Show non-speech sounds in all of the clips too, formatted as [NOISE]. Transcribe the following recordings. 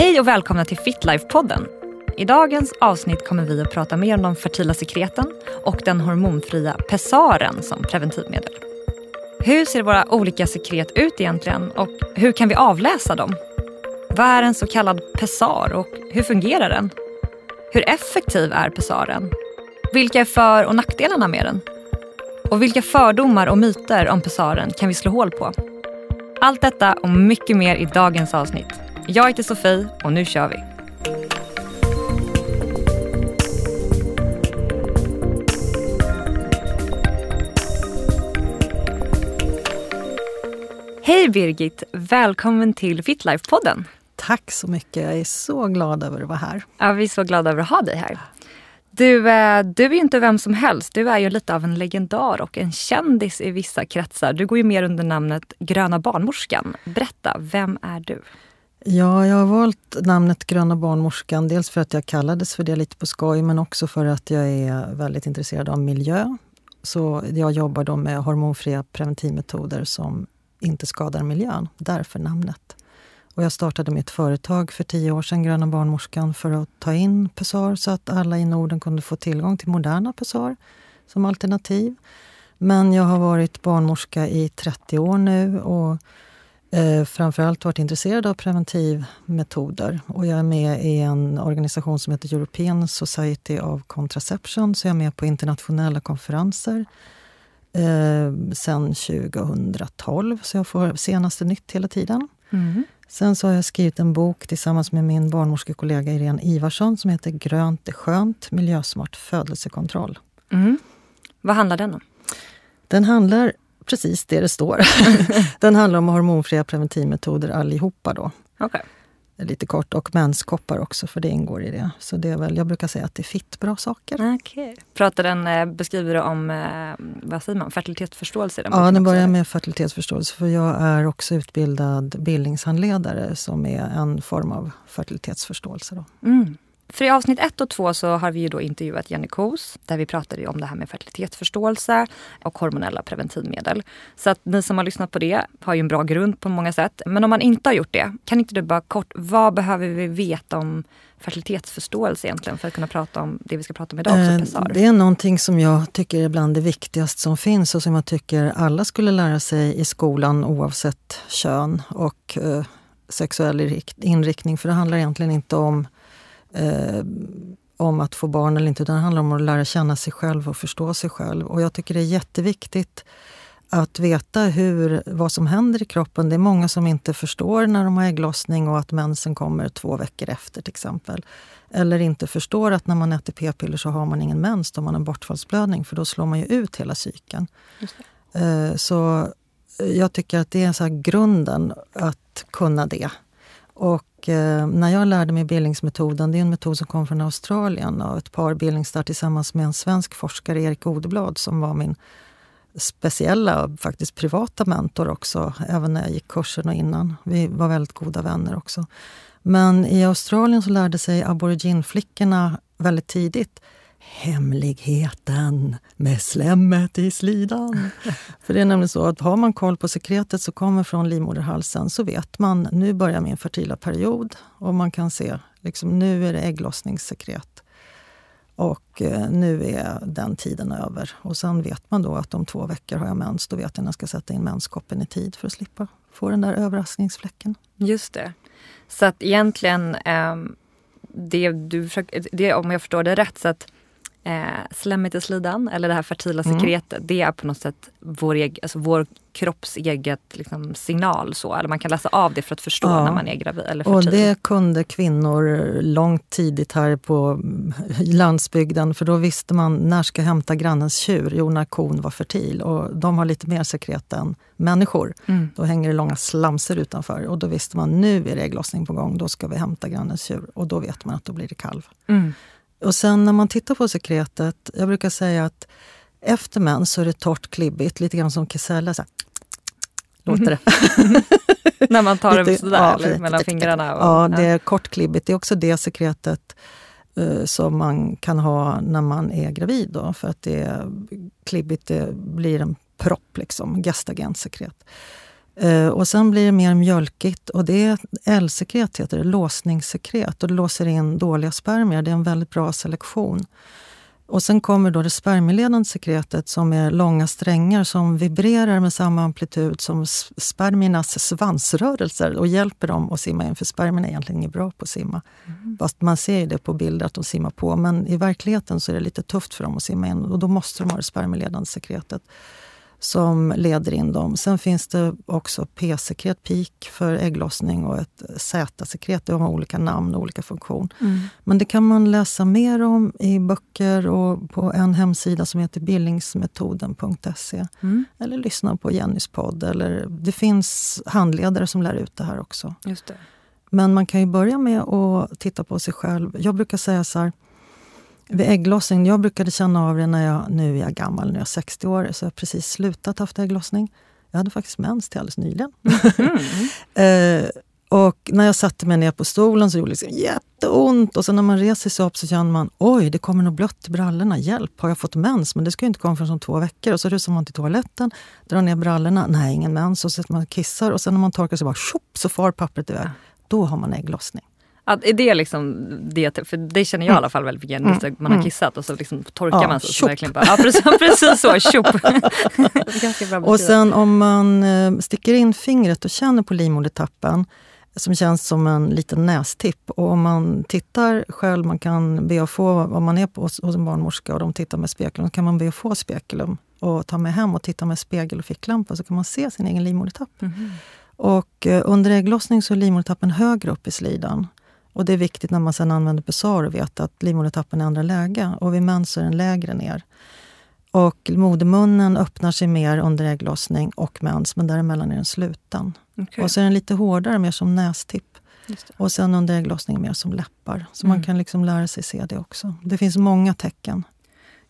Hej och välkomna till Fitlife-podden. I dagens avsnitt kommer vi att prata mer om de fertila sekreten och den hormonfria Pessaren som preventivmedel. Hur ser våra olika sekret ut egentligen och hur kan vi avläsa dem? Vad är en så kallad pessar och hur fungerar den? Hur effektiv är pessaren? Vilka är för och nackdelarna med den? Och vilka fördomar och myter om pessaren kan vi slå hål på? Allt detta och mycket mer i dagens avsnitt. Jag heter Sofie och nu kör vi. Hej Birgit! Välkommen till Fitlife-podden. Tack så mycket. Jag är så glad över att vara här. Ja, vi är så glada över att ha dig här. Du, eh, du är ju inte vem som helst. Du är ju lite av en legendar och en kändis i vissa kretsar. Du går ju mer under namnet Gröna barnmorskan. Berätta, vem är du? Ja, jag har valt namnet Gröna barnmorskan. Dels för att jag kallades för det lite på skoj, men också för att jag är väldigt intresserad av miljö. Så jag jobbar då med hormonfria preventivmetoder som inte skadar miljön. Därför namnet. Och jag startade mitt företag för tio år sedan, Gröna barnmorskan, för att ta in Pessar så att alla i Norden kunde få tillgång till moderna Pessar som alternativ. Men jag har varit barnmorska i 30 år nu och eh, framförallt varit intresserad av preventivmetoder. Och jag är med i en organisation som heter European Society of Contraception, så jag är med på internationella konferenser eh, sen 2012, så jag får senaste nytt hela tiden. Mm. Sen så har jag skrivit en bok tillsammans med min barnmorskekollega Irene Ivarsson som heter Grönt är skönt, miljösmart födelsekontroll. Mm. Vad handlar den om? Den handlar precis det det står. [LAUGHS] den handlar om hormonfria preventivmetoder allihopa. Då. Okay lite kort. Och menskoppar också, för det ingår i det. Så det är väl, jag brukar säga att det är fittbra saker. Okay. Pratar den, eh, beskriver du om eh, vad säger man, fertilitetsförståelse? Den ja, den börjar med fertilitetsförståelse. För jag är också utbildad bildningshandledare som är en form av fertilitetsförståelse. Då. Mm. För i avsnitt ett och två så har vi ju då intervjuat Jenny Kos där vi pratade om det här med fertilitetsförståelse och hormonella preventivmedel. Så att ni som har lyssnat på det har ju en bra grund på många sätt. Men om man inte har gjort det, kan inte du bara kort, vad behöver vi veta om fertilitetsförståelse egentligen för att kunna prata om det vi ska prata om idag också, eh, Det är någonting som jag tycker är bland det viktigaste som finns och som jag tycker alla skulle lära sig i skolan oavsett kön och eh, sexuell inriktning. För det handlar egentligen inte om eh, om att få barn eller inte, utan det handlar om att lära känna sig själv och förstå sig själv. Och jag tycker det är jätteviktigt att veta hur, vad som händer i kroppen. Det är många som inte förstår när de har ägglossning och att mensen kommer två veckor efter till exempel. Eller inte förstår att när man äter p-piller så har man ingen mens, då har man en bortfallsblödning för då slår man ju ut hela cykeln. Eh, så jag tycker att det är så grunden att kunna det. Och Eh, när jag lärde mig bildningsmetoden, det är en metod som kom från Australien och ett par bildningsstar tillsammans med en svensk forskare, Erik Odeblad, som var min speciella faktiskt privata mentor också, även när jag gick kursen och innan. Vi var väldigt goda vänner också. Men i Australien så lärde sig aboriginflickorna väldigt tidigt hemligheten med slemmet i slidan. [LAUGHS] För det är nämligen så att har man koll på sekretet som kommer från livmoderhalsen så vet man nu börjar min fertila period och man kan se liksom, nu är det ägglossningssekret. Och eh, nu är den tiden över. Och sen vet man då att om två veckor har jag mens. Då vet jag när jag ska sätta in menskoppen i tid för att slippa få den där överraskningsfläcken. Just det. Så att egentligen, eh, det du försöker, det, om jag förstår det rätt, så att eh, slemmet i slidan eller det här fertila mm. sekretet. Mm. Det är på något sätt vår, alltså vår kropps eget liksom, signal. Så. Eller man kan läsa av det för att förstå ja. när man är gravid. Eller och det kunde kvinnor långt tidigt här på landsbygden. För då visste man när ska jag hämta grannens tjur? Jo, när kon var fertil. Och de har lite mer sekret än människor. Mm. Då hänger det långa slamser utanför. Och då visste man nu är det ägglossning på gång. Då ska vi hämta grannens tjur. Och då vet man att då blir det kalv. Mm. Och sen när man tittar på sekretet, jag brukar säga att efter mens så är det torrt, klibbigt, lite grann som kesella. Så här, låter det. [LAUGHS] när man tar det sådär, ja, eller, mellan fingrarna? Och, ja, det är kort, klibbigt. Det är också det sekretet uh, som man kan ha när man är gravid. Då, för att det är klibbigt, det blir en propp, liksom, gestagenssekret. Eh, och sen blir det mer mjölkigt och det är L-sekret, heter det, låsningssekret. Och det låser in dåliga spermier. Det är en väldigt bra selektion. Och sen kommer då det spermieledande sekretet som är långa strängar som vibrerar med samma amplitud som spermiernas svansrörelser och hjälper dem att simma in. För spermierna är egentligen inte bra på att simma. Mm. Fast man ser det på bilder att de simmar på. Men i verkligheten så är det lite tufft för dem att simma in och då måste de ha det spermieledande sekretet som leder in dem. Sen finns det också P-sekret, PIK, för ägglossning och ett Z-sekret. De har olika namn och olika funktion. Mm. Men det kan man läsa mer om i böcker och på en hemsida som heter bildningsmetoden.se. Mm. Eller lyssna på Jennys podd. Eller, det finns handledare som lär ut det här också. Just det. Men man kan ju börja med att titta på sig själv. Jag brukar säga så här, vid ägglossning, jag brukade känna av det när jag, nu är jag gammal, nu är jag 60 år, så jag har precis slutat haft ägglossning. Jag hade faktiskt mens till alldeles nyligen. Mm. [LAUGHS] eh, och när jag satte mig ner på stolen så gjorde det liksom jätteont. Och sen när man reser sig upp så känner man, oj, det kommer nog blött i brallorna. Hjälp, har jag fått mens? Men det ska ju inte komma förrän om två veckor. Och så rusar man till toaletten, drar ner brallorna. Nej, ingen mens. Och så man kissar och sen när man torkar sig bara, tjopp, så far pappret iväg. Då har man ägglossning. Att, är det liksom det, för det känner jag i alla fall väldigt mycket, mm. man har mm. kissat och så liksom torkar ja, man sig. Så verkligen bara, ja precis, [LAUGHS] precis så, tjopp! [LAUGHS] och sen om man eh, sticker in fingret och känner på livmodertappen som känns som en liten nästipp. Och om man tittar själv, man kan be att få, om man är på, hos, hos en barnmorska och de tittar med spekulum, kan man be att få spekulum och ta med hem och titta med spegel och ficklampa så kan man se sin egen livmodertapp. Mm. Och eh, under ägglossning så är livmodertappen högre upp i slidan. Och det är viktigt när man sen använder Pessar att veta att livmodertappen ändrar läge. Och vid mens är den lägre ner. Och modermunnen öppnar sig mer under ägglossning och mens, men däremellan är den sluten. Okay. Och så är den lite hårdare, mer som nästipp. Och sen under ägglossning mer som läppar. Så mm. man kan liksom lära sig se det också. Det finns många tecken.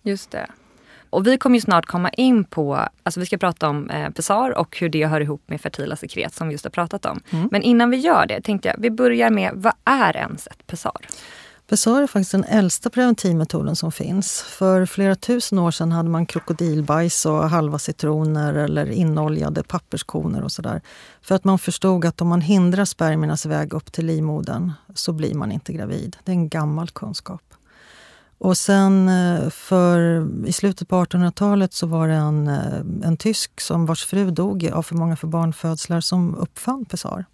Just det. Och vi kommer ju snart komma in på, alltså vi ska prata om eh, pessar och hur det hör ihop med fertila sekret som vi just har pratat om. Mm. Men innan vi gör det tänkte jag, vi börjar med, vad är ens ett pessar? Pessar är faktiskt den äldsta preventivmetoden som finns. För flera tusen år sedan hade man krokodilbajs och halva citroner eller inoljade papperskoner och sådär. För att man förstod att om man hindrar spermiernas väg upp till livmodern så blir man inte gravid. Det är en gammal kunskap. Och sen eh, för, i slutet på 1800-talet så var det en, eh, en tysk som vars fru dog av för många för barnfödslar som uppfann pessar.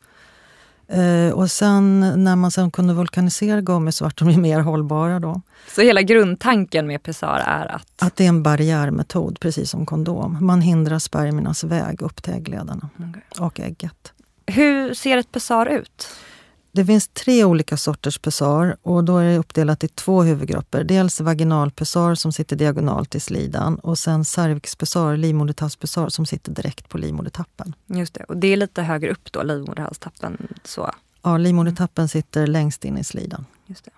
Eh, och sen när man sen kunde vulkanisera gummi så vart de ju mer hållbara då. Så hela grundtanken med pessar är att? Att det är en barriärmetod, precis som kondom. Man hindrar spermiernas väg upp till äggledarna okay. och ägget. Hur ser ett pessar ut? Det finns tre olika sorters pessar och då är det uppdelat i två huvudgrupper. Dels vaginalpessar som sitter diagonalt i slidan och sen cervixpessar, livmoderhalspessar som sitter direkt på livmodertappen. Just det, och det är lite högre upp då, livmoderhalstappen? Så. Ja, livmodertappen sitter längst in i slidan. Just det.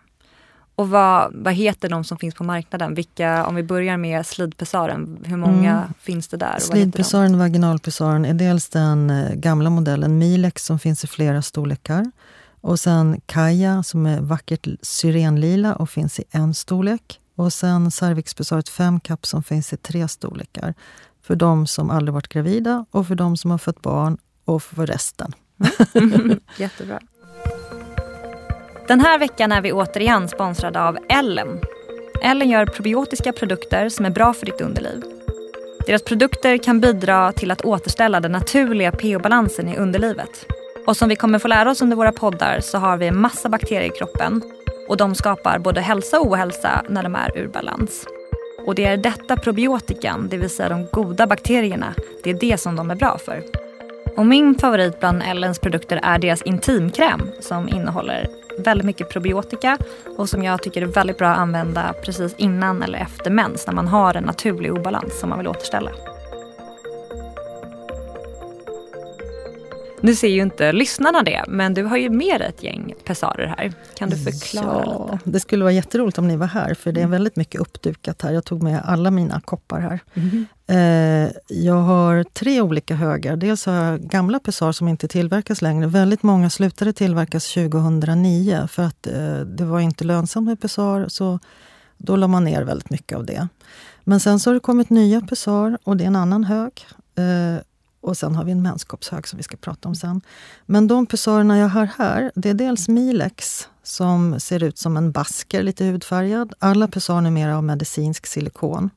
Och vad, vad heter de som finns på marknaden? Vilka, om vi börjar med slidpessaren, hur många mm. finns det där? Slidpessaren och vaginalpessaren är dels den eh, gamla modellen Milex som finns i flera storlekar. Och sen Kaja som är vackert syrenlila och finns i en storlek. Och sen cervixpessaret 5 kapp som finns i tre storlekar. För de som aldrig varit gravida och för de som har fött barn och för resten. [LAUGHS] Jättebra. Den här veckan är vi återigen sponsrade av Ellen. Ellen gör probiotiska produkter som är bra för ditt underliv. Deras produkter kan bidra till att återställa den naturliga pH-balansen i underlivet. Och som vi kommer få lära oss under våra poddar så har vi en massa bakterier i kroppen och de skapar både hälsa och ohälsa när de är ur balans. Och det är detta probiotikan, det vill säga de goda bakterierna, det är det som de är bra för. Och min favorit bland Ellens produkter är deras intimkräm som innehåller väldigt mycket probiotika och som jag tycker är väldigt bra att använda precis innan eller efter mens när man har en naturlig obalans som man vill återställa. Nu ser ju inte lyssnarna det, men du har ju med ett gäng pessarer här. Kan du förklara ja, lite? Det skulle vara jätteroligt om ni var här, för det är mm. väldigt mycket uppdukat här. Jag tog med alla mina koppar här. Mm. Eh, jag har tre olika högar. Dels har jag gamla pessar som inte tillverkas längre. Väldigt många slutade tillverkas 2009 för att eh, det var inte lönsamt med pessar, så då la man ner väldigt mycket av det. Men sen så har det kommit nya pessar och det är en annan hög. Eh, och sen har vi en menskoppshög som vi ska prata om sen. Men de pessarerna jag har här, det är dels Milex som ser ut som en basker, lite hudfärgad. Alla pessarer numera av medicinsk silikon,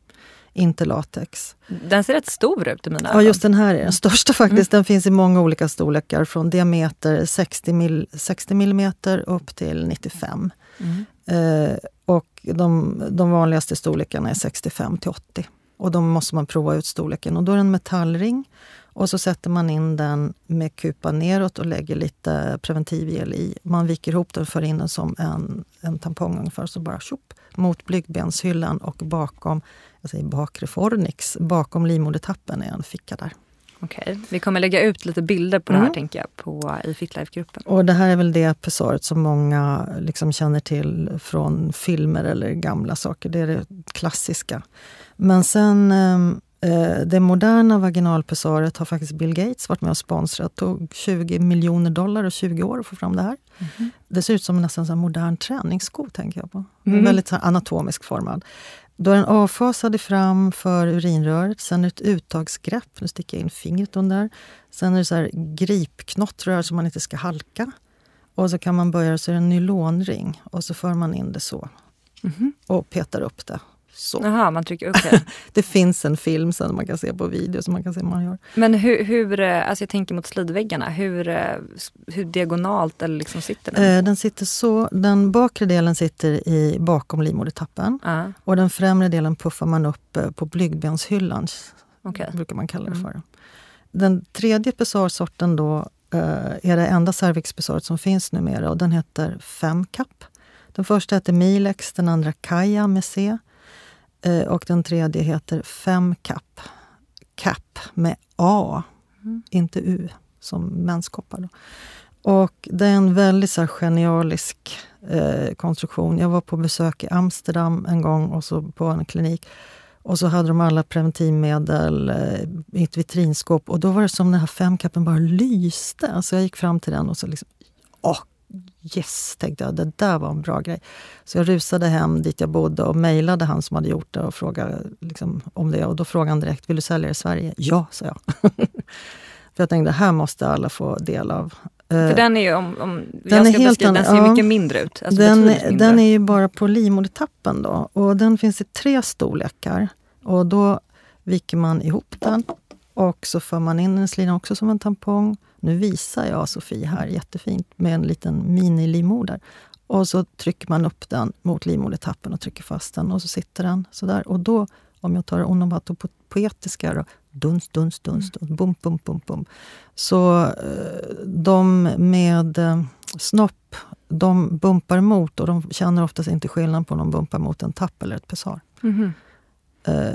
inte latex. Den ser rätt stor ut i mina ögon. Ja, just den här är den största faktiskt. Mm. Den finns i många olika storlekar, från diameter 60, mil, 60 mm upp till 95. Mm. Eh, och de, de vanligaste storlekarna är 65 till 80. Och då måste man prova ut storleken. Och då är det en metallring och så sätter man in den med kupa neråt och lägger lite preventivgel i. Man viker ihop den och för in den som en, en tampong ungefär, så bara tjopp, mot blygdbenshyllan och bakom, jag säger bakre fornix, bakom livmodertappen är en ficka där. Okej, vi kommer lägga ut lite bilder på mm. det här tänker jag på, i Fitlife-gruppen. Och det här är väl det pessaret som många liksom känner till från filmer eller gamla saker. Det är det klassiska. Men sen ehm, Eh, det moderna vaginalpessaret har faktiskt Bill Gates varit med och sponsrat. Tog 20 miljoner dollar och 20 år att få fram det här. Mm. Det ser ut som nästan en modern träningssko, tänker jag på. Mm. Väldigt anatomiskt formad. Då är den avfasad fram för urinröret, sen ett uttagsgrepp. Nu sticker jag in fingret under. Sen är det så här gripknottrör så man inte ska halka. Och så kan man börja, så är det en nylonring och så för man in det så. Mm. Och petar upp det. Så. Jaha, man trycker upp det. [LAUGHS] det finns en film sen man kan se på video som man kan se man gör. Men hur, hur eh, alltså jag tänker mot slidväggarna, hur, eh, hur diagonalt eller liksom sitter den? Eh, den sitter så, den bakre delen sitter i, bakom livmodertappen uh. och den främre delen puffar man upp på blygdbenshyllan, okay. brukar man kalla det mm. för. Mm. Den tredje pessarsorten då är det enda cervixpessaret som finns numera och den heter Femcap. Den första heter Milex, den andra Kaja med C. Eh, och den tredje heter Femcap. CAP med A, mm. inte U, som menskoppar. Och det är en väldigt så här, genialisk eh, konstruktion. Jag var på besök i Amsterdam en gång och så på en klinik. Och så hade de alla preventivmedel eh, i ett vitrinskåp och då var det som den här femkappen bara lyste. Så jag gick fram till den och så liksom, åh Yes, tänkte jag, det där var en bra grej. Så jag rusade hem dit jag bodde och mejlade han som hade gjort det och frågade liksom, om det. Och då frågade han direkt, vill du sälja det i Sverige? Ja, sa jag. [LAUGHS] För jag tänkte, det här måste alla få del av. För eh, den är ju, om, om den jag ska helt beskriva, den ser ja, mycket mindre ut. Alltså den, mindre. den är ju bara på livmodertappen då. Och den finns i tre storlekar. Och då viker man ihop den och så för man in den i slidan också som en tampong. Nu visar jag Sofie här jättefint med en liten mini-livmoder. Och så trycker man upp den mot livmodertappen och trycker fast den och så sitter den sådär. Och då, om jag tar det onomatopoetiska då, duns, duns, duns, duns, bum, bum, bum, bum. Så eh, de med eh, snopp, de bumpar emot och de känner oftast inte skillnad på om de bumpar mot en tapp eller ett pessar. Mm -hmm.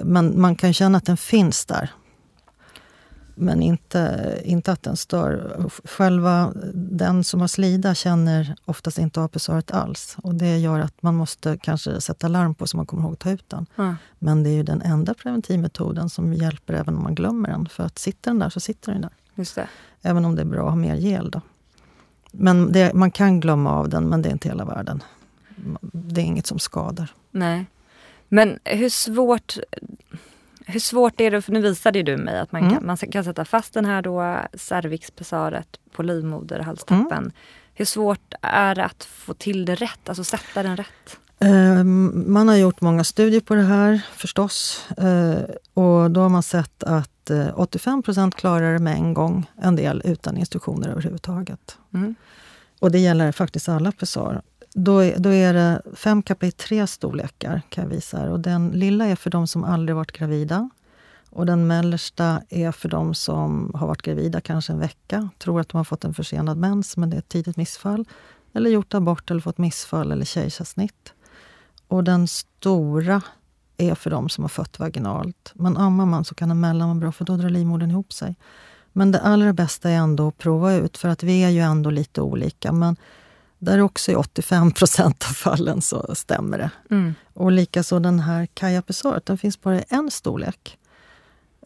Men man kan känna att den finns där men inte, inte att den stör. Själva den som har slida känner oftast inte av pessaret alls. Och det gör att man måste kanske sätta larm på så man kommer ihåg att ta ut den. Mm. Men det är ju den enda preventivmetoden som hjälper även om man glömmer den. För att sitter den där så sitter den där. Just det. Även om det är bra att ha mer gel. Då. Men det, man kan glömma av den, men det är inte hela världen. Det är inget som skadar. Nej. Men hur svårt hur svårt är det, för nu visade du mig att man, mm. kan, man kan sätta fast den här då cervixpessaret på livmoderhalstappen. Mm. Hur svårt är det att få till det rätt, alltså sätta den rätt? Um, man har gjort många studier på det här förstås. Uh, och då har man sett att uh, 85% klarar det med en gång, en del utan instruktioner överhuvudtaget. Mm. Och det gäller faktiskt alla pessar. Då är, då är det fem kappa i tre storlekar kan jag visa här. Och den lilla är för de som aldrig varit gravida. Och den mellersta är för de som har varit gravida kanske en vecka, tror att de har fått en försenad mens, men det är ett tidigt missfall. Eller gjort abort eller fått missfall eller kejsarsnitt. Och den stora är för de som har fött vaginalt. Men ammar man så kan en mellan vara bra, för då drar livmodern ihop sig. Men det allra bästa är ändå att prova ut, för att vi är ju ändå lite olika. Men där också i 85 procent av fallen så stämmer det. Mm. Och likaså den här Kaja den finns bara i en storlek.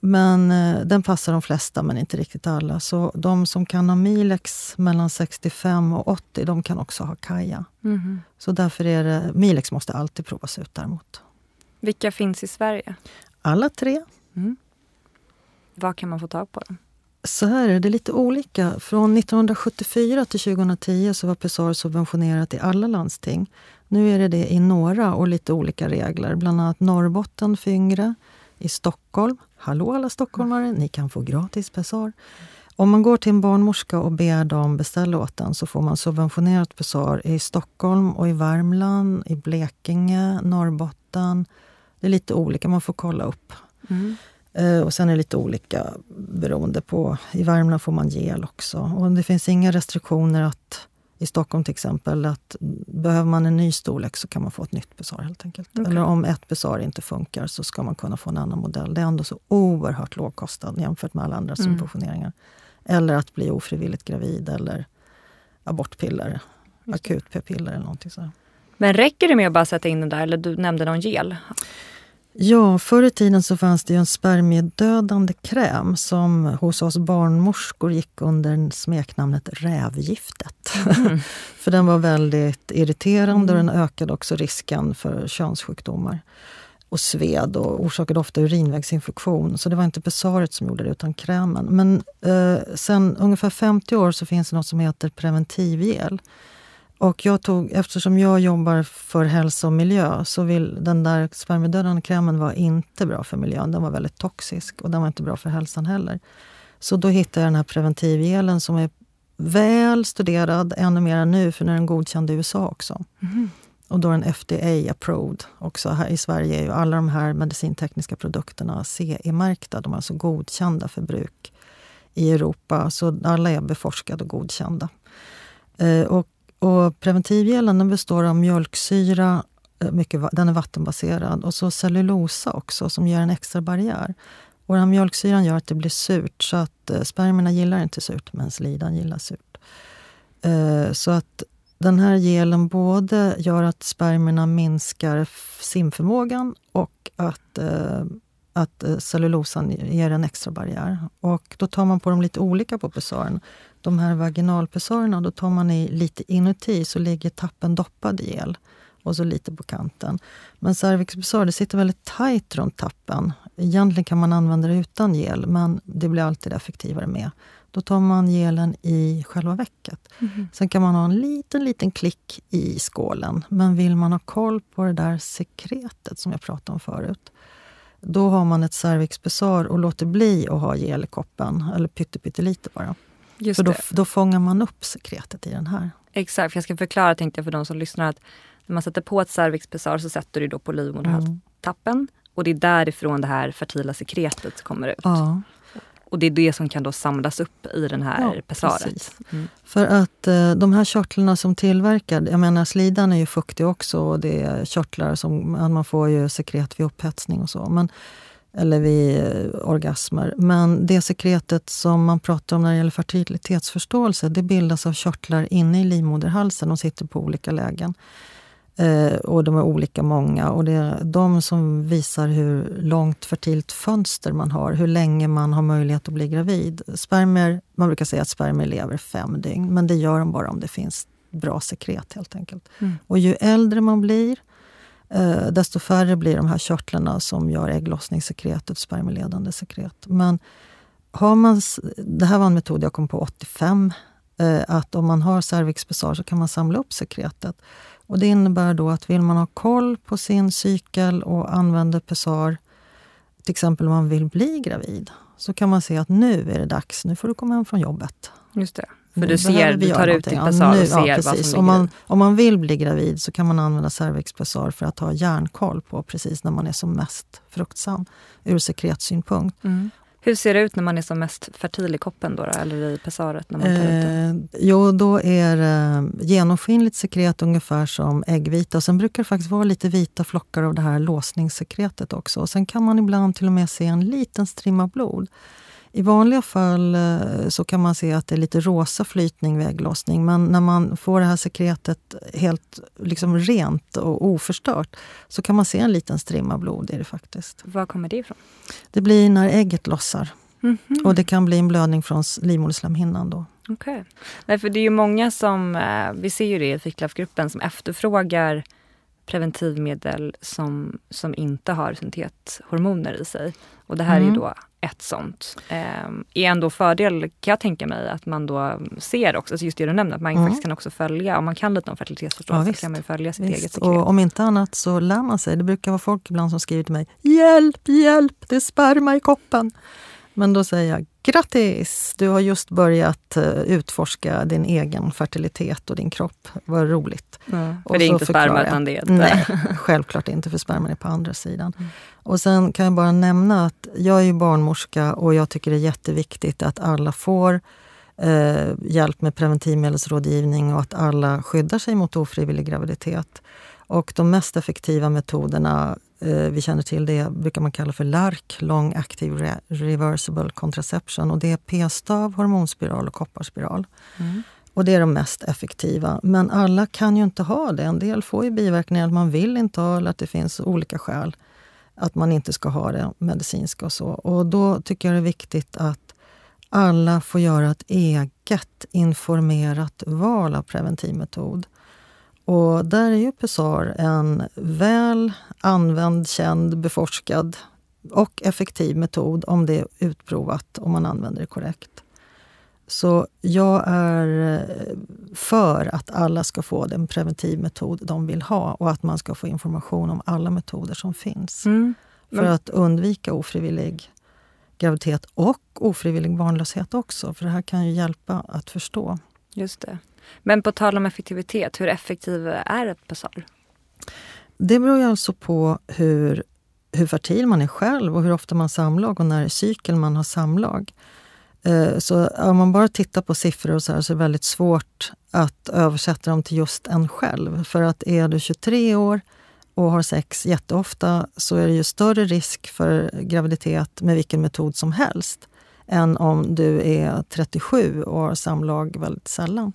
Men eh, den passar de flesta, men inte riktigt alla. Så de som kan ha Milex mellan 65 och 80, de kan också ha Kaja. Mm. Så därför är det, Milex måste alltid provas ut däremot. Vilka finns i Sverige? Alla tre. Mm. Var kan man få tag på dem? Så här är det lite olika. Från 1974 till 2010 så var Pessar subventionerat i alla landsting. Nu är det det i några och lite olika regler. Bland annat Norrbotten för yngre. I Stockholm, hallå alla stockholmare, ni kan få gratis Pessar. Om man går till en barnmorska och ber dem beställa åt den så får man subventionerat Pessar i Stockholm och i Värmland, i Blekinge, Norrbotten. Det är lite olika, man får kolla upp. Mm. Eh, och sen är det lite olika beroende på... I Värmland får man gel också. Och det finns inga restriktioner att i Stockholm till exempel, att behöver man en ny storlek så kan man få ett nytt Pessar helt enkelt. Okay. Eller om ett Pessar inte funkar så ska man kunna få en annan modell. Det är ändå så oerhört låg kostnad jämfört med alla andra mm. subventioneringar. Eller att bli ofrivilligt gravid eller abortpiller, akut p-piller eller någonting sådär. Men räcker det med att bara sätta in den där, eller du nämnde någon gel? Ja, förr i tiden så fanns det ju en spermiedödande kräm som hos oss barnmorskor gick under smeknamnet rävgiftet. Mm. [LAUGHS] för den var väldigt irriterande mm. och den ökade också risken för könssjukdomar och sved och orsakade ofta urinvägsinfektion. Så det var inte pessaret som gjorde det, utan krämen. Men eh, sen ungefär 50 år så finns det något som heter preventivgel. Och jag tog, eftersom jag jobbar för hälsa och miljö så vill den där spermiedödande krämen var inte bra för miljön. Den var väldigt toxisk och den var inte bra för hälsan heller. Så då hittade jag den här preventivgelen som är väl studerad, ännu mer än nu, för nu är den godkänd i USA också. Mm. Och då är den FDA-approved. Också här i Sverige är ju alla de här medicintekniska produkterna CE-märkta. De är alltså godkända för bruk i Europa. Så alla är beforskade och godkända. Eh, och och preventivgelen den består av mjölksyra, eh, mycket, den är vattenbaserad, och så cellulosa också som ger en extra barriär. Och den här mjölksyran gör att det blir surt, så att eh, spermierna gillar inte surt, men slidan gillar surt. Eh, så att den här gelen både gör att spermierna minskar simförmågan och att, eh, att eh, cellulosan ger en extra barriär. Och då tar man på dem lite olika på pessaren de här vaginalpessarerna, då tar man i lite inuti så ligger tappen doppad i gel och så lite på kanten. Men cervixpessar, det sitter väldigt tajt runt tappen. Egentligen kan man använda det utan gel, men det blir alltid effektivare med. Då tar man gelen i själva vecket. Mm. Sen kan man ha en liten, liten klick i skålen. Men vill man ha koll på det där sekretet som jag pratade om förut, då har man ett cervixpessar och låter bli att ha gel i koppen, eller pyttelite bara. Just för då, då fångar man upp sekretet i den här. Exakt, för jag ska förklara tänkte jag för de som lyssnar att när man sätter på ett cervixpessar så sätter du då på livmoderhalstappen mm. och det är därifrån det här fertila sekretet kommer ut. Ja. Och det är det som kan då samlas upp i den här ja, pessaret. Mm. För att eh, de här körtlarna som tillverkar, jag menar slidan är ju fuktig också och det är körtlar som man får ju sekret vid upphetsning och så. Men eller vid eh, orgasmer. Men det sekretet som man pratar om när det gäller fertilitetsförståelse det bildas av körtlar inne i livmoderhalsen. De sitter på olika lägen. Eh, och de är olika många. Och det är de som visar hur långt fertilt fönster man har. Hur länge man har möjlighet att bli gravid. Spermier, man brukar säga att spermier lever fem dygn. Men det gör de bara om det finns bra sekret helt enkelt. Mm. Och ju äldre man blir eh, desto färre blir de här körtlarna som gör ägglossningssekretet, spermieledande sekret. Men har man, det här var en metod jag kom på 85, eh, att om man har cervixbesar så kan man samla upp sekretet. Och det innebär då att vill man ha koll på sin cykel och använder pessar, till exempel om man vill bli gravid, så kan man se att nu är det dags, nu får du komma hem från jobbet. Just det. För du ser, du tar ut ditt pessar ja, och ser ja, vad som om man, om man vill bli gravid så kan man använda cervixpessar för att ha järnkoll på precis när man är som mest fruktsam ur sekretsynpunkt. Mm. Hur ser det ut när man är som mest fertil i koppen då, eller i pessaret? När man tar eh, jo, då är det genomskinligt sekret ungefär som äggvita. Och sen brukar det faktiskt vara lite vita flockar av det här låsningssekretet också. Och sen kan man ibland till och med se en liten strimma blod. I vanliga fall eh, så kan man se att det är lite rosa flytning vid ägglossning. Men när man får det här sekretet helt liksom rent och oförstört så kan man se en liten strimma blod i det faktiskt. Var kommer det ifrån? Det blir när ägget lossar. Mm -hmm. Och det kan bli en blödning från livmoderslemhinnan då. Okej. Okay. för det är ju många som, eh, vi ser ju det i Fiklaf-gruppen, som efterfrågar preventivmedel som, som inte har syntethormoner i sig. Och det här mm. är då ett sånt. Eh, är ändå fördel kan jag tänka mig att man då ser också, alltså just det du nämnde, att man mm. faktiskt kan också följa, om man kan lite om fertilitetsförståelse ja, så kan man följa sitt visst. eget sekret. Och om inte annat så lär man sig. Det brukar vara folk ibland som skriver till mig, hjälp, hjälp, det är sperma i koppen. Men då säger jag grattis! Du har just börjat uh, utforska din egen fertilitet och din kropp. Vad roligt. Mm, för och det är inte sperma utan det är Nej, självklart inte, för sperman är på andra sidan. Mm. Och sen kan jag bara nämna att jag är barnmorska och jag tycker det är jätteviktigt att alla får eh, hjälp med preventivmedelsrådgivning och att alla skyddar sig mot ofrivillig graviditet. Och de mest effektiva metoderna Eh, vi känner till det brukar man kalla för LARC, Long Active Reversible Contraception. Och det är p-stav, hormonspiral och kopparspiral. Mm. Och det är de mest effektiva. Men alla kan ju inte ha det. En del får ju biverkningar att man vill inte ha eller att det finns olika skäl att man inte ska ha det medicinska och så. Och då tycker jag det är viktigt att alla får göra ett eget informerat val av preventivmetod. Och där är ju Pessar en väl använd, känd, beforskad och effektiv metod om det är utprovat och man använder det korrekt. Så jag är eh, för att alla ska få den preventivmetod de vill ha och att man ska få information om alla metoder som finns. Mm. För att undvika ofrivillig graviditet och ofrivillig barnlöshet också. För det här kan ju hjälpa att förstå. Just det. Men på tal om effektivitet, hur effektiv är ett pessar? Det beror ju alltså på hur, hur fertil man är själv och hur ofta man har samlag och när i cykeln man har samlag. Eh, så om man bara tittar på siffror och så, här, så är det väldigt svårt att översätta dem till just en själv. För att är du 23 år och har sex jätteofta så är det ju större risk för graviditet med vilken metod som helst än om du är 37 och har samlag väldigt sällan.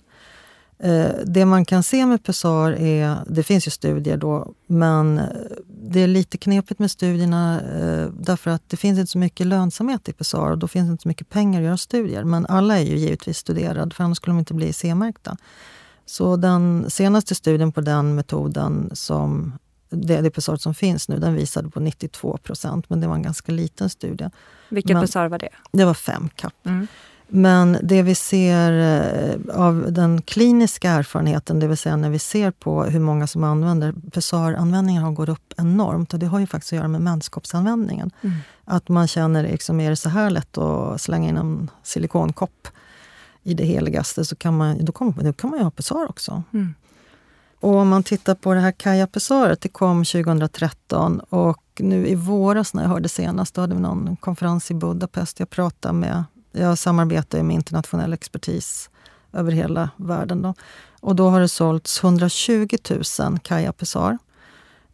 Eh, det man kan se med Pessar... är, det finns ju studier då, men eh, det är lite knepigt med studierna eh, därför att det finns inte så mycket lönsamhet i Pessar, och då finns det inte så mycket pengar att göra studier. Men alla är ju givetvis studerade för annars skulle de inte bli C-märkta. Så den senaste studien på den metoden, som det, det PESAR som finns nu, den visade på 92 procent, men det var en ganska liten studie. Vilket PESAR var det? Det var fem kapp. Mm. Men det vi ser eh, av den kliniska erfarenheten, det vill säga när vi ser på hur många som använder, PSAR-användningen har gått upp enormt. Och det har ju faktiskt att göra med menskoppsanvändningen. Mm. Att man känner, liksom, är det så här lätt att slänga in en silikonkopp i det heligaste, så kan man, då, kommer, då kan man ju ha PSAR också. Mm. Och om man tittar på det här Kaja det kom 2013 och nu i våras när jag hörde senast, då hade vi någon konferens i Budapest. Jag pratade med jag samarbetar med internationell expertis över hela världen. Då. Och då har det sålts 120 000 Kaja Pesar,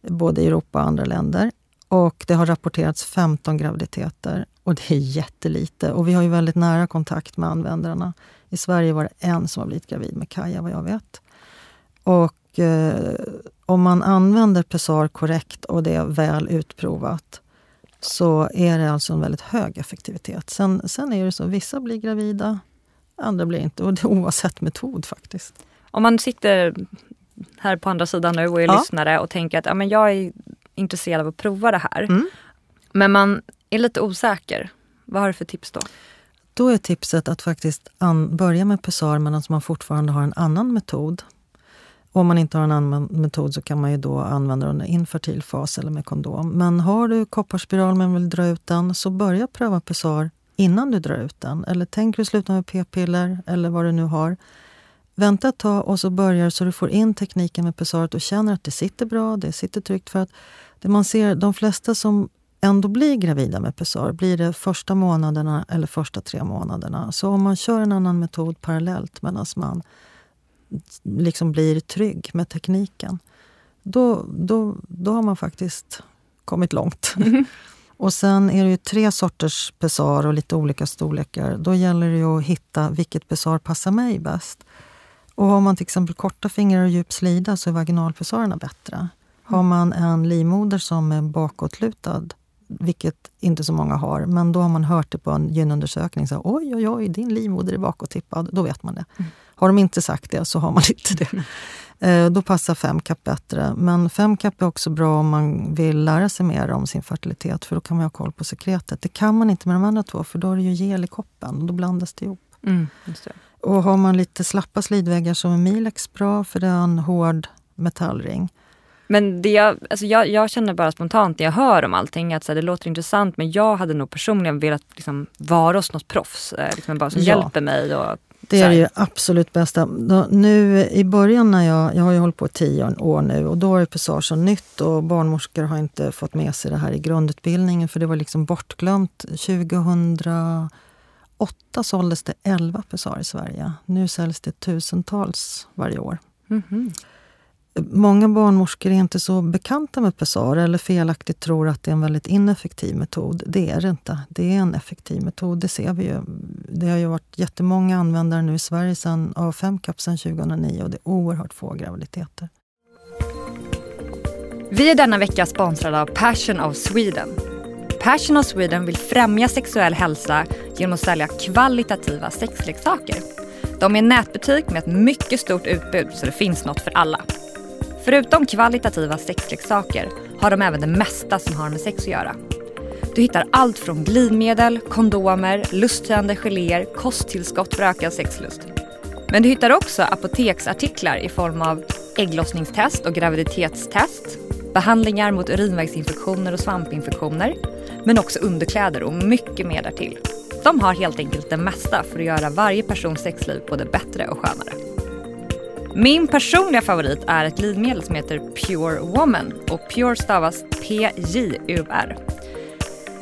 både i Europa och andra länder. Och det har rapporterats 15 graviditeter och det är jättelite. Och vi har ju väldigt nära kontakt med användarna. I Sverige var det en som har blivit gravid med Kaja, vad jag vet. Och eh, om man använder Pesar korrekt och det är väl utprovat så är det alltså en väldigt hög effektivitet. Sen, sen är det så, vissa blir gravida, andra blir inte. Och det är oavsett metod faktiskt. Om man sitter här på andra sidan nu och är ja. lyssnare och tänker att ja, men jag är intresserad av att prova det här. Mm. Men man är lite osäker. Vad har du för tips då? Då är tipset att faktiskt börja med Pessar medan man fortfarande har en annan metod. Om man inte har en annan metod så kan man ju då använda den i infertil fas eller med kondom. Men har du kopparspiral men vill dra ut den, så börja pröva Pessar innan du drar ut den. Eller tänker du sluta med p-piller eller vad du nu har. Vänta ett tag och så börjar så du får in tekniken med Pessaret och känner att det sitter bra, det sitter tryggt. För att det man ser, de flesta som ändå blir gravida med Pessar blir det första månaderna eller första tre månaderna. Så om man kör en annan metod parallellt medan man liksom blir trygg med tekniken, då, då, då har man faktiskt kommit långt. Mm. [LAUGHS] och sen är det ju tre sorters pessar och lite olika storlekar. Då gäller det ju att hitta vilket pessar passar mig bäst. Och har man till exempel korta fingrar och djup slida så är vaginalpessarerna bättre. Har man en livmoder som är bakåtlutad, vilket inte så många har, men då har man hört det på en gynundersökning. Så, oj, oj, oj, din livmoder är bakåttippad. Då vet man det. Mm. Har de inte sagt det så har man [LAUGHS] inte det. Eh, då passar femkapp bättre. Men femkapp är också bra om man vill lära sig mer om sin fertilitet för då kan man ha koll på sekretet. Det kan man inte med de andra två för då är det ju gel i koppen och då blandas det ihop. Mm, och har man lite slappa slidväggar så är Milex bra för det är en hård metallring. Men det jag, alltså jag, jag känner bara spontant när jag hör om allting att så här, det låter intressant men jag hade nog personligen velat liksom, vara hos något proffs eh, liksom bara som ja. hjälper mig. Och, det är det absolut bästa. Då, nu i början när jag, jag har ju hållit på i tio år nu och då är Pessage så nytt och barnmorskor har inte fått med sig det här i grundutbildningen för det var liksom bortglömt. 2008 såldes det 11 Pessar i Sverige. Nu säljs det tusentals varje år. Mm -hmm. Många barnmorskor är inte så bekanta med Pessar eller felaktigt tror att det är en väldigt ineffektiv metod. Det är det inte. Det är en effektiv metod, det ser vi ju. Det har ju varit jättemånga användare nu i Sverige sedan A5-CAP sedan 2009 och det är oerhört få graviditeter. Vi är denna vecka sponsrade av Passion of Sweden. Passion of Sweden vill främja sexuell hälsa genom att sälja kvalitativa sexleksaker. De är en nätbutik med ett mycket stort utbud så det finns något för alla. Förutom kvalitativa sexleksaker har de även det mesta som har med sex att göra. Du hittar allt från glidmedel, kondomer, lusthöjande geléer, kosttillskott för ökad sexlust. Men du hittar också apoteksartiklar i form av ägglossningstest och graviditetstest, behandlingar mot urinvägsinfektioner och svampinfektioner, men också underkläder och mycket mer därtill. De har helt enkelt det mesta för att göra varje persons sexliv både bättre och skönare. Min personliga favorit är ett glidmedel som heter Pure Woman och Pure stavas P-J-U-R.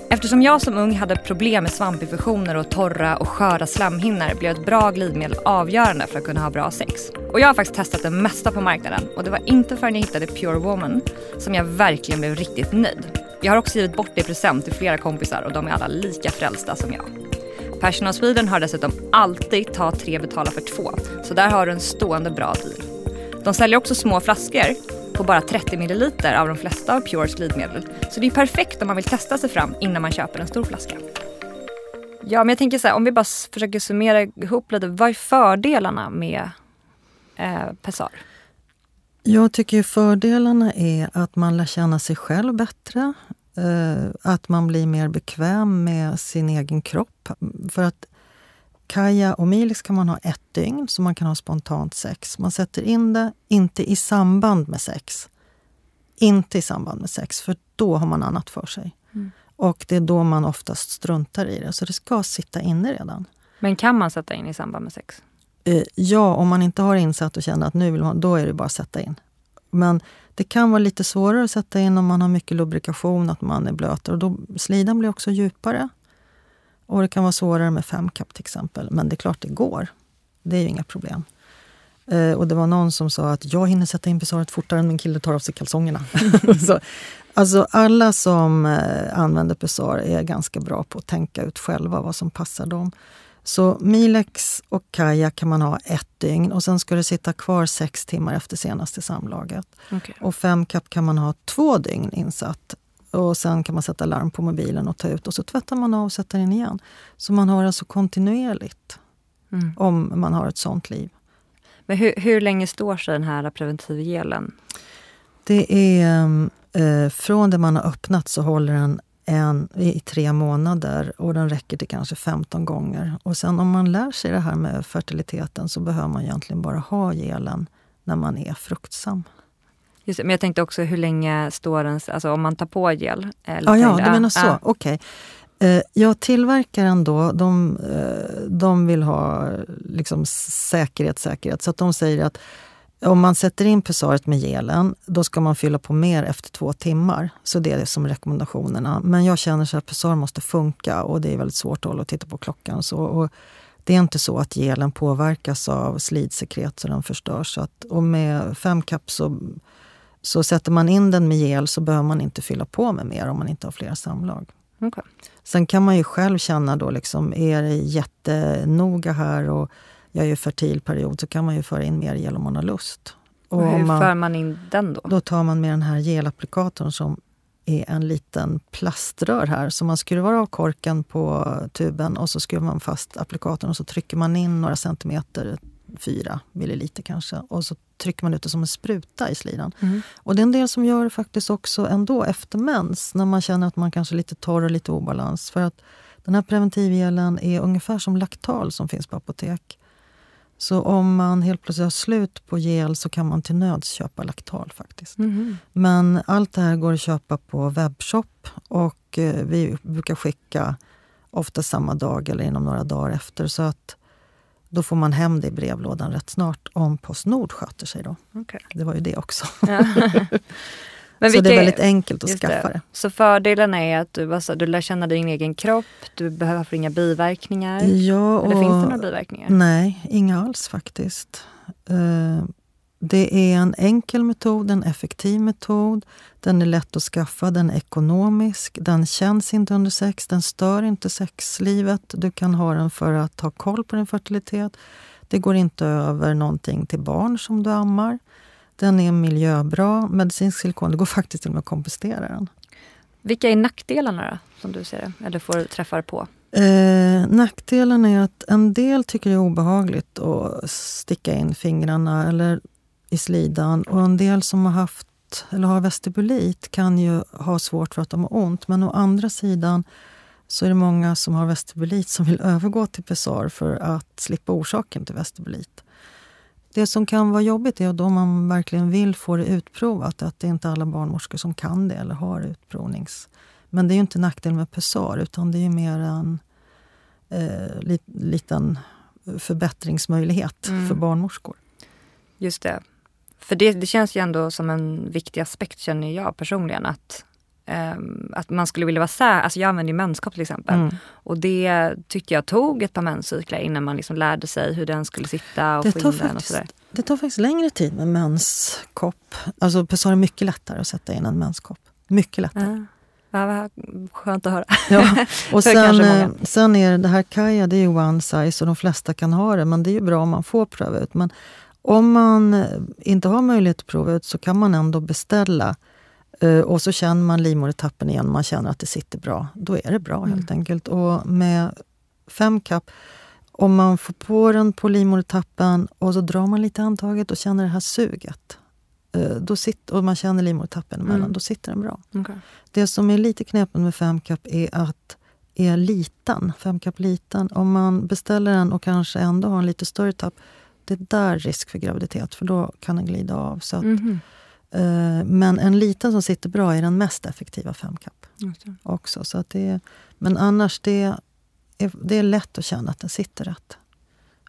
Eftersom jag som ung hade problem med svampinfektioner och torra och sköra slemhinnor blev ett bra glidmedel avgörande för att kunna ha bra sex. Och jag har faktiskt testat det mesta på marknaden och det var inte förrän jag hittade Pure Woman som jag verkligen blev riktigt nöjd. Jag har också givit bort det i present till flera kompisar och de är alla lika frälsta som jag. Personal Sweden har dessutom alltid ta tre betala för två. Så där har du en stående bra deal. De säljer också små flaskor på bara 30 ml av de flesta av Pures glidmedel. Så det är perfekt om man vill testa sig fram innan man köper en stor flaska. Ja, men jag tänker så här, om vi bara försöker summera ihop lite. Vad är fördelarna med eh, Pessar? Jag tycker fördelarna är att man lär känna sig själv bättre. Eh, att man blir mer bekväm med sin egen kropp. För att Kaja och Milix kan man ha ett dygn, så man kan ha spontant sex. Man sätter in det, inte i samband med sex. Inte i samband med sex, för då har man annat för sig. Mm. Och det är då man oftast struntar i det, så det ska sitta inne redan. Men kan man sätta in i samband med sex? Eh, ja, om man inte har insatt och känner att nu vill man, då är det bara att sätta in. Men det kan vara lite svårare att sätta in om man har mycket lubrikation, att man är blötare. Och då, slidan blir också djupare. Och det kan vara svårare med femkapp till exempel. Men det är klart det går. Det är ju inga problem. Eh, och det var någon som sa att jag hinner sätta in pessaret fortare än min kille tar av sig kalsongerna. [LAUGHS] så, alltså alla som eh, använder pessar är ganska bra på att tänka ut själva vad som passar dem. Så Milex och Kaja kan man ha ett dygn och sen ska det sitta kvar sex timmar efter senaste samlaget. Okay. Och Femcap kan man ha två dygn insatt. Och sen kan man sätta larm på mobilen och ta ut och så tvättar man av och sätter in igen. Så man har alltså kontinuerligt mm. om man har ett sånt liv. Men hur, hur länge står sig den här preventivgelen? Det är eh, från det man har öppnat så håller den en, i tre månader och den räcker till kanske 15 gånger. Och sen om man lär sig det här med fertiliteten så behöver man egentligen bara ha gelen när man är fruktsam. Just men jag tänkte också hur länge står den, alltså om man tar på gel? Eller ja, ja, du menar så. Ah. Okej. Okay. Eh, ja, tillverkaren då, de, eh, de vill ha liksom säkerhet, säkerhet. Så att de säger att om man sätter in pessaret med gelen, då ska man fylla på mer efter två timmar. Så det är det som rekommendationerna. Men jag känner så att pessar måste funka och det är väldigt svårt att hålla och titta på klockan. Så, och det är inte så att gelen påverkas av slidsekret så den förstörs. Så att, och med fem kapp så, så sätter man in den med gel så behöver man inte fylla på med mer om man inte har flera samlag. Okay. Sen kan man ju själv känna då, liksom, är det jättenoga här och jag är fertil period så kan man ju föra in mer gel om man har lust. Och hur man, för man in den då? Då tar man med den här gelapplikatorn som är en liten plaströr här. Så man skruvar av korken på tuben och så skruvar man fast applikatorn och så trycker man in några centimeter 4 milliliter kanske. Och så trycker man ut det som en spruta i slidan. Mm. Och det är en del som gör det faktiskt också ändå efter mens, när man känner att man kanske är lite torr och lite obalans. För att den här preventivgelen är ungefär som Laktal som finns på apotek. Så om man helt plötsligt har slut på gel så kan man till nöds köpa Laktal faktiskt. Mhm. Men allt det här går att köpa på webbshop och eh, vi brukar skicka ofta samma dag eller inom några dagar efter. Så att då får man hem det i brevlådan rätt snart om Postnord sköter sig. då. Okej. Det var ju det också. [LAUGHS] Men så det är väldigt enkelt att skaffa det. Så fördelarna är att du, alltså, du lär känna din egen kropp, du behöver inga biverkningar. Ja, Eller och- finns det några biverkningar? Nej, inga alls faktiskt. Eh, Det är en enkel metod, en effektiv metod. Den är lätt att skaffa, den är ekonomisk, den känns inte under sex, den stör inte sexlivet. Du kan ha den för att ha koll på din fertilitet. Det går inte över någonting till barn som du ammar. Den är miljöbra, medicinsk silikon, det går faktiskt till och med att kompostera den. Vilka är nackdelarna då, som du ser det? Eller får träffar på? Eh, nackdelen är att en del tycker det är obehagligt att sticka in fingrarna eller i slidan. Och en del som har haft eller har vestibulit kan ju ha svårt för att de har ont. Men å andra sidan så är det många som har vestibulit som vill övergå till Pessar för att slippa orsaken till vestibulit. Det som kan vara jobbigt är då man verkligen vill få det utprovat, att det är inte alla barnmorskor som kan det eller har utprovnings... Men det är ju inte nackdel med Pessar, utan det är ju mer en eh, lit, liten förbättringsmöjlighet Mm. för barnmorskor. Just det. För det, det känns ju ändå som en viktig aspekt känner jag personligen. Att, ehm, att man skulle vilja vara säker. Alltså jag använder ju menskopp till exempel. Mm. Och det tyckte jag tog ett par menscyklar innan man liksom lärde sig hur den skulle sitta och Det få in den och faktiskt- sådär. Det tar faktiskt längre tid med menskopp. Alltså Pessar är mycket lättare att sätta in än menskopp. Mycket lättare. Ja, vad skönt att höra. Ja. [LAUGHS] Och sen, eh, sen är det, det här Kaja, det är ju one size och de flesta kan ha det. Men det är ju bra om man får pröva ut. Men om man inte har möjlighet att prova ut så kan man ändå beställa. Eh, Och så känner man livmodertappen igen, man känner att det sitter bra. Då är det bra helt enkelt. Och med fem kapp, om man får på den på livmodertappen och så drar man lite handtaget och känner det här suget. eh, Då sitter, och man känner livmodertappen emellan, Mm. då sitter den bra. Okej. Det som är lite knepigt med femkapp är att är liten, femkapp liten, om man beställer den och kanske ändå har en lite större tapp, det är där risk för graviditet, för då kan den glida av. Så att, Mhm. Eh, men en liten som sitter bra är den mest effektiva femkapp också. Så att det är, men annars, det är, det är lätt att känna att den sitter rätt.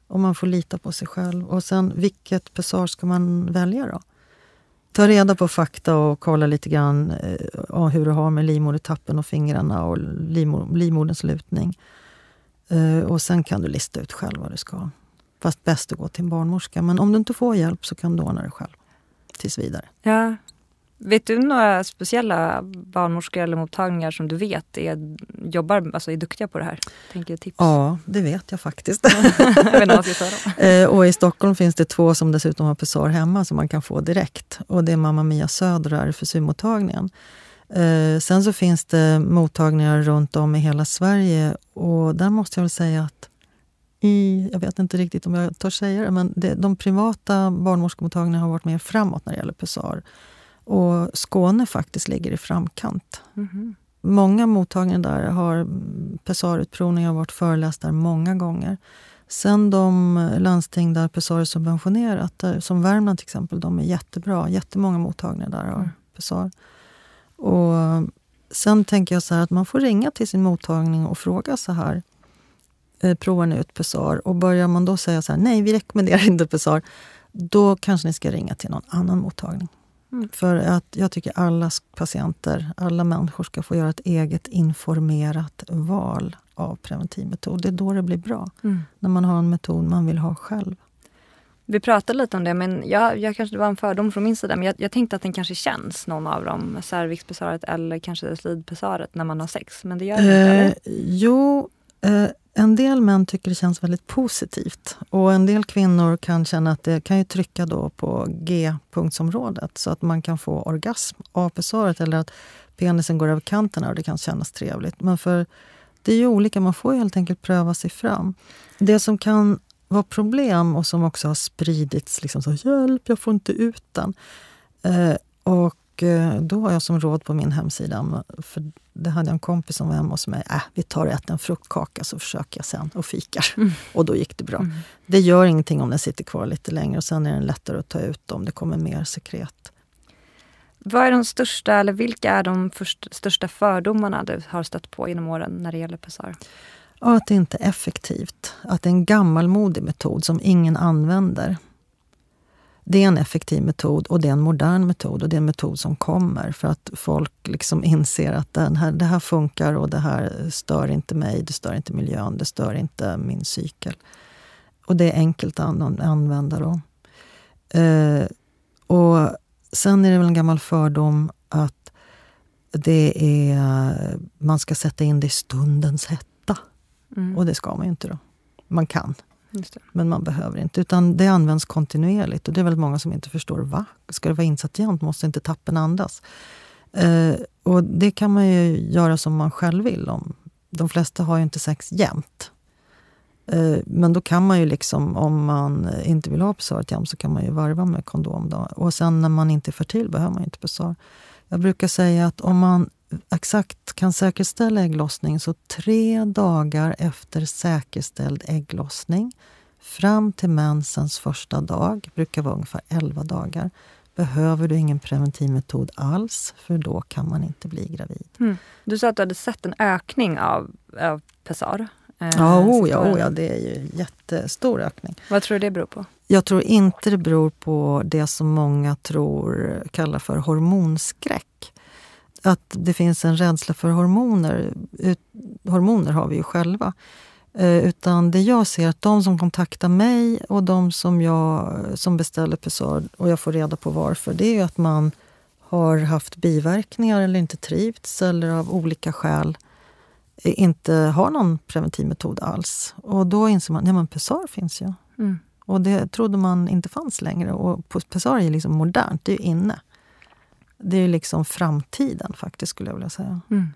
Och man får lita på sig själv. Och sen, vilket pessar ska man välja då? Ta reda på fakta och kolla lite grann eh, hur du har med livmodertappen och fingrarna och livmo- livmoderns lutning. Eh, och sen kan du lista ut själv vad du ska. Fast bäst att gå till en barnmorska. Men om du inte får hjälp så kan du ordna det själv. Tills vidare. Ja. Vet du några speciella barnmorskor eller mottagningar som du vet är, jobbar, alltså är duktiga på det här? Tänker tips. Ja, det vet jag faktiskt. [LAUGHS] jag. Eh, och i Stockholm finns det två som dessutom har Pessar hemma som man kan få direkt. Och det är Mamma Mia Söder och RFSU-mottagningen. Eh, sen så finns det mottagningar runt om i hela Sverige och där måste jag väl säga att i, jag vet inte riktigt om jag törs säga det, men det, de privata barnmorskemottagningarna har varit mer framåt när det gäller Pessar. Och Skåne faktiskt ligger i framkant. Mhm. Många mottagningar där har mm, Pessarutprovningar har varit föreläst där många gånger. Sen de eh, landsting där Pessar är subventionerat, där, som Värmland till exempel, de är jättebra. Jättemånga mottagningar där har Mm. Pessar. Och eh, sen tänker jag så här att man får ringa till sin mottagning och fråga så här. Eh, provar ni ut Pessar? Och börjar man då säga så här, nej vi rekommenderar inte Pessar. Då kanske ni ska ringa till någon annan mottagning. Mm. För att jag tycker alla patienter, alla människor ska få göra ett eget informerat val av preventivmetod. Det är då det blir bra. Mm. När man har en metod man vill ha själv. Vi pratade lite om det, men jag, jag kanske det var en fördom från min sida. Men jag, jag tänkte att den kanske känns, någon av dem. Cervixpessaret eller kanske slidpessaret när man har sex. Men det gör det inte, Eh, eller? jo, Eh, en del män tycker det känns väldigt positivt. Och en del kvinnor kan känna att det kan ju trycka då på G-punktsområdet så att man kan få orgasm av pessaret eller att penisen går över kanterna och det kan kännas trevligt. Men för det är ju olika, man får ju helt enkelt pröva sig fram. Det som kan vara problem och som också har spridits. Liksom så, Hjälp, jag får inte ut den. Eh, och eh, då har jag som råd på min hemsida, för det hade jag en kompis som var hemma hos mig. Äh, vi tar och äter en fruktkaka så försöker jag sen och fikar. Mm. Och då gick det bra. Mm. Det gör ingenting om den sitter kvar lite längre och sen är den lättare att ta ut om det kommer mer sekret. Vad är de största, eller vilka är de först, största fördomarna du har stött på genom åren när det gäller pessar? Ja, att det inte är effektivt. Att det är en gammalmodig metod som ingen använder. Det är en effektiv metod och det är en modern metod och det är en metod som kommer för att folk liksom inser att den här, det här funkar och det här stör inte mig, det stör inte miljön, det stör inte min cykel. Och det är enkelt att använda. Då. Eh, och sen är det väl en gammal fördom att det är, man ska sätta in det i stundens hetta. Mm. Och det ska man ju inte då. Man kan. Men man behöver inte. Utan det används kontinuerligt. Och det är väldigt många som inte förstår. Va? Ska det vara insatt jämt? Måste inte tappen andas? Eh, och det kan man ju göra som man själv vill. Om. De flesta har ju inte sex jämt. Eh, men då kan man ju liksom, om man inte vill ha pessar jämt, så kan man ju varva med kondom. Då. Och sen när man inte är fertil behöver man inte pessar. Jag brukar säga att om man exakt kan säkerställa ägglossning så tre dagar efter säkerställd ägglossning fram till mensens första dag, brukar vara ungefär 11 dagar, behöver du ingen preventivmetod alls, för då kan man inte bli gravid. Mm. Du sa att du hade sett en ökning av, av pessar. Eh, ja, oh, ja, oh, ja, det är ju jättestor ökning. Vad tror du det beror på? Jag tror inte det beror på det som många tror kallar för hormonskräck att det finns en rädsla för hormoner. Hormoner har vi ju själva. Eh, utan det jag ser att de som kontaktar mig och de som, jag, som beställer Pessar och jag får reda på varför, det är ju att man har haft biverkningar eller inte trivts eller av olika skäl inte har någon preventivmetod alls. Och då inser man att Pessar finns ju. Mm. Och det trodde man inte fanns längre. Och Pessar är liksom modernt, det är ju inne. Det är liksom framtiden faktiskt, skulle jag vilja säga. Mm.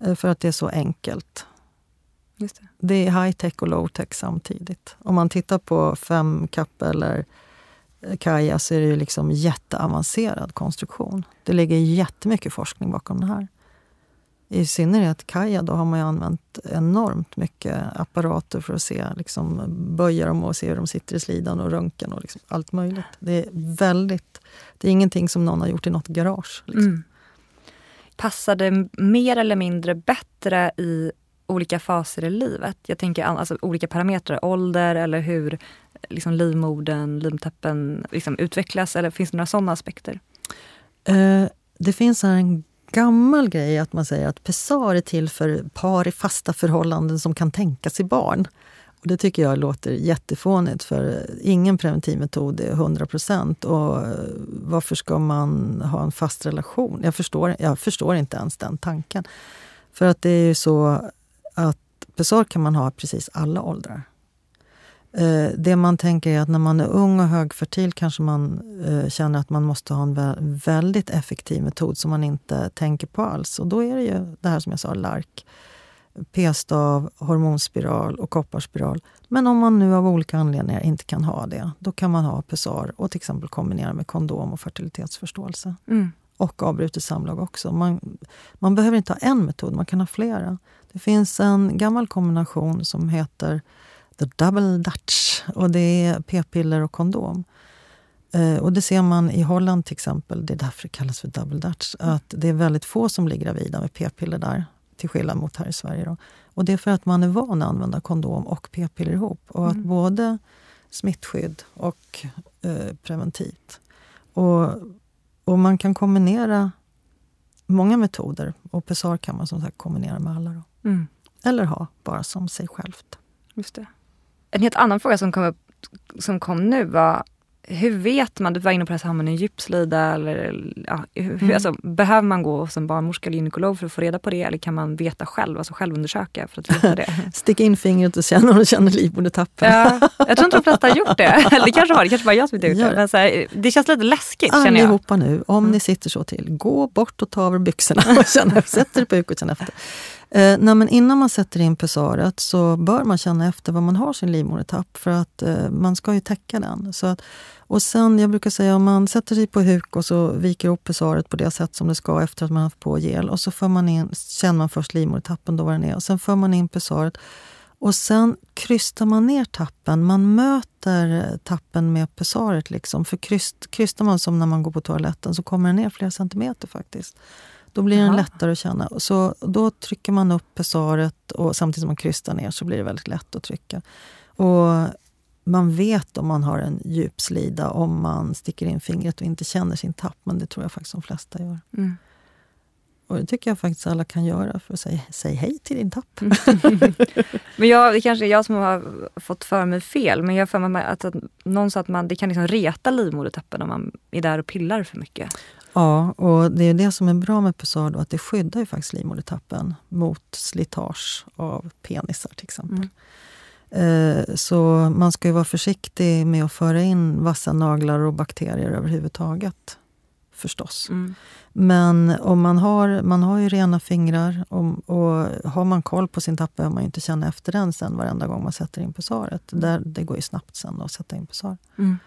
Eh, för att det är så enkelt. Det. det är high tech och low tech samtidigt. Om man tittar på femkapp eller eh, Kaja så är det ju liksom jätteavancerad konstruktion. Det ligger jättemycket forskning bakom det här. I synnerhet Kaja, då har man ju använt enormt mycket apparater för att se, liksom, böja dem och se hur de sitter i slidan och röntgen och liksom allt möjligt. Det är väldigt... Det är ingenting som någon har gjort i något garage. Liksom. Mm. Passar det mer eller mindre bättre i olika faser i livet? Jag tänker alltså olika parametrar, ålder eller hur liksom livmodern, limtappen liksom utvecklas. Eller finns det några sådana aspekter? Eh, det finns en gammal grej att man säger att pessar är till för par i fasta förhållanden som kan tänka sig barn. Och det tycker jag låter jättefånigt för ingen preventivmetod är 100 procent. Och varför ska man ha en fast relation? Jag förstår, jag förstår inte ens den tanken. För att det är ju så att pessar kan man ha precis alla åldrar. Eh, det man tänker är att när man är ung och högfertil kanske man eh, känner att man måste ha en väldigt effektiv metod som man inte tänker på alls. Och då är det ju det här som jag sa, LARK, p-stav, hormonspiral och kopparspiral. Men om man nu av olika anledningar inte kan ha det, då kan man ha pessar och till exempel kombinera med kondom och fertilitetsförståelse. Mm. Och avbrutet samlag också. Man, man behöver inte ha en metod, man kan ha flera. Det finns en gammal kombination som heter The Double Dutch. Och det är p-piller och kondom. Eh, och det ser man i Holland till exempel, det är därför det kallas för Double Dutch. Att det är väldigt få som blir gravida med p-piller där. Till skillnad mot här i Sverige. Då. Och det är för att man är van att använda kondom och p-piller ihop. Och att mm. både smittskydd och eh, preventivt. Och, och man kan kombinera många metoder. Och Pessar kan man som sagt kombinera med alla. Då. Mm. Eller ha bara som sig självt. Just det. En helt annan fråga som kom, upp, som kom nu var hur vet man, du var inne på det här, har man en djupslida eller ja, hur, mm. alltså, behöver man gå en barnmorska eller gynekolog för att få reda på det eller kan man veta själv, alltså självundersöka för att veta det? [LAUGHS] Stick in fingret och känna om du känner livmodertappen. ja, jag tror inte de flesta har gjort det. [LAUGHS] Eller det kanske har, det kanske bara jag som inte har gjort det. Men så här, det känns lite läskigt Allihopa känner jag. Allihopa nu, om mm. ni sitter så till, gå bort och ta av er byxorna [LAUGHS] och känna, sätt er på huk och känn efter. Eh, nej, men innan man sätter in pessaret så bör man känna efter var man har sin livmodertapp för att eh, man ska ju täcka den. Så att, och sen, jag brukar säga om man sätter sig på huk och så viker ihop pessaret på det sätt som det ska efter att man haft på gel och så för man in, känner man först livmodertappen då var den är och sen för man in pessaret och sen krystar man ner tappen. Man möter eh, tappen med pessaret. Liksom. För kryst, krystar man som när man går på toaletten så kommer den ner flera centimeter faktiskt. Då blir den lättare att känna. Så då trycker man upp pessaret och samtidigt som man krystar ner så blir det väldigt lätt att trycka. Och man vet om man har en djup slida om man sticker in fingret och inte känner sin tapp. Men det tror jag faktiskt de flesta gör. Mm. Och det tycker jag faktiskt alla kan göra för att säga säg hej till din tapp. Mm. [LAUGHS] men jag, det kanske är jag som har fått för mig fel, men jag för mig att, att någon sa att man, det kan liksom reta livmodertappen om man är där och pillar för mycket. Ja, och det är det som är bra med Pessar att det skyddar ju faktiskt livmodertappen mot slitage av penisar till exempel. Mm. Eh, så man ska ju vara försiktig med att föra in vassa naglar och bakterier överhuvudtaget. Förstås. Mm. Men om man har, man har ju rena fingrar och, och har man koll på sin tapp behöver man inte känna efter den sen varenda gång man sätter in pessaret. Där, det går ju snabbt sen att sätta in pessar. Mm.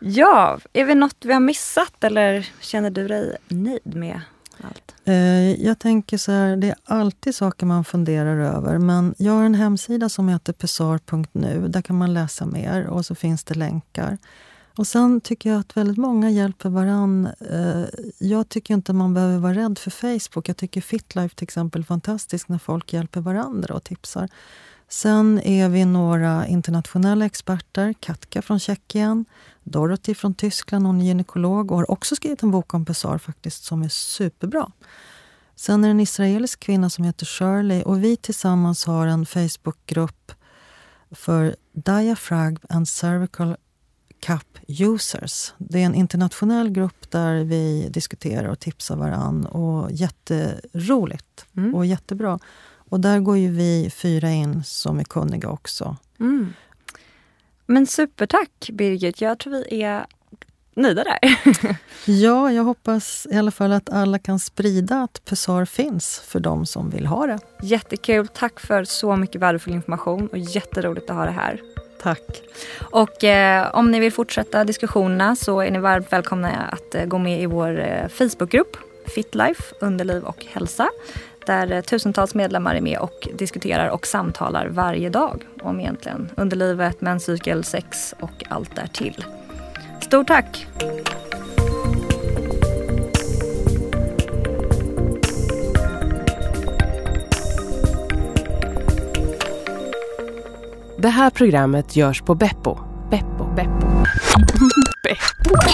Ja, är det något vi har missat eller känner du dig nöjd med allt? Eh, jag tänker så här, det är alltid saker man funderar över. Men jag har en hemsida som heter pessar.nu. Där kan man läsa mer och så finns det länkar. Och sen tycker jag att väldigt många hjälper varann. Eh, jag tycker inte man behöver vara rädd för Facebook. Jag tycker Fitlife till exempel är fantastiskt när folk hjälper varandra och tipsar. Sen är vi några internationella experter. Katka från Tjeckien, Dorothy från Tyskland, hon är gynekolog och har också skrivit en bok om Pessar faktiskt som är superbra. Sen är det en israelisk kvinna som heter Shirley och vi tillsammans har en Facebookgrupp för Diaphragm and Cervical Cup Users. Det är en internationell grupp där vi diskuterar och tipsar varann. Och jätteroligt mm. och jättebra. Och där går ju vi fyra in som är kunniga också. Mm. Men supertack Birgit, jag tror vi är nöjda där. [LAUGHS] ja, jag hoppas i alla fall att alla kan sprida att Pessar finns för de som vill ha det. Jättekul, tack för så mycket värdefull information och jätteroligt att ha det här. Tack. Och eh, om ni vill fortsätta diskussionerna så är ni varmt välkomna att eh, gå med i vår eh, Facebookgrupp Fitlife, underliv och hälsa. Där tusentals medlemmar är med och diskuterar och samtalar varje dag om egentligen underlivet, menscykel, sex och allt därtill. Stort tack! Det här programmet görs på Beppo. Beppo, Beppo. Beppo.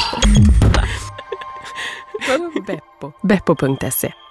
Beppo. Beppo.se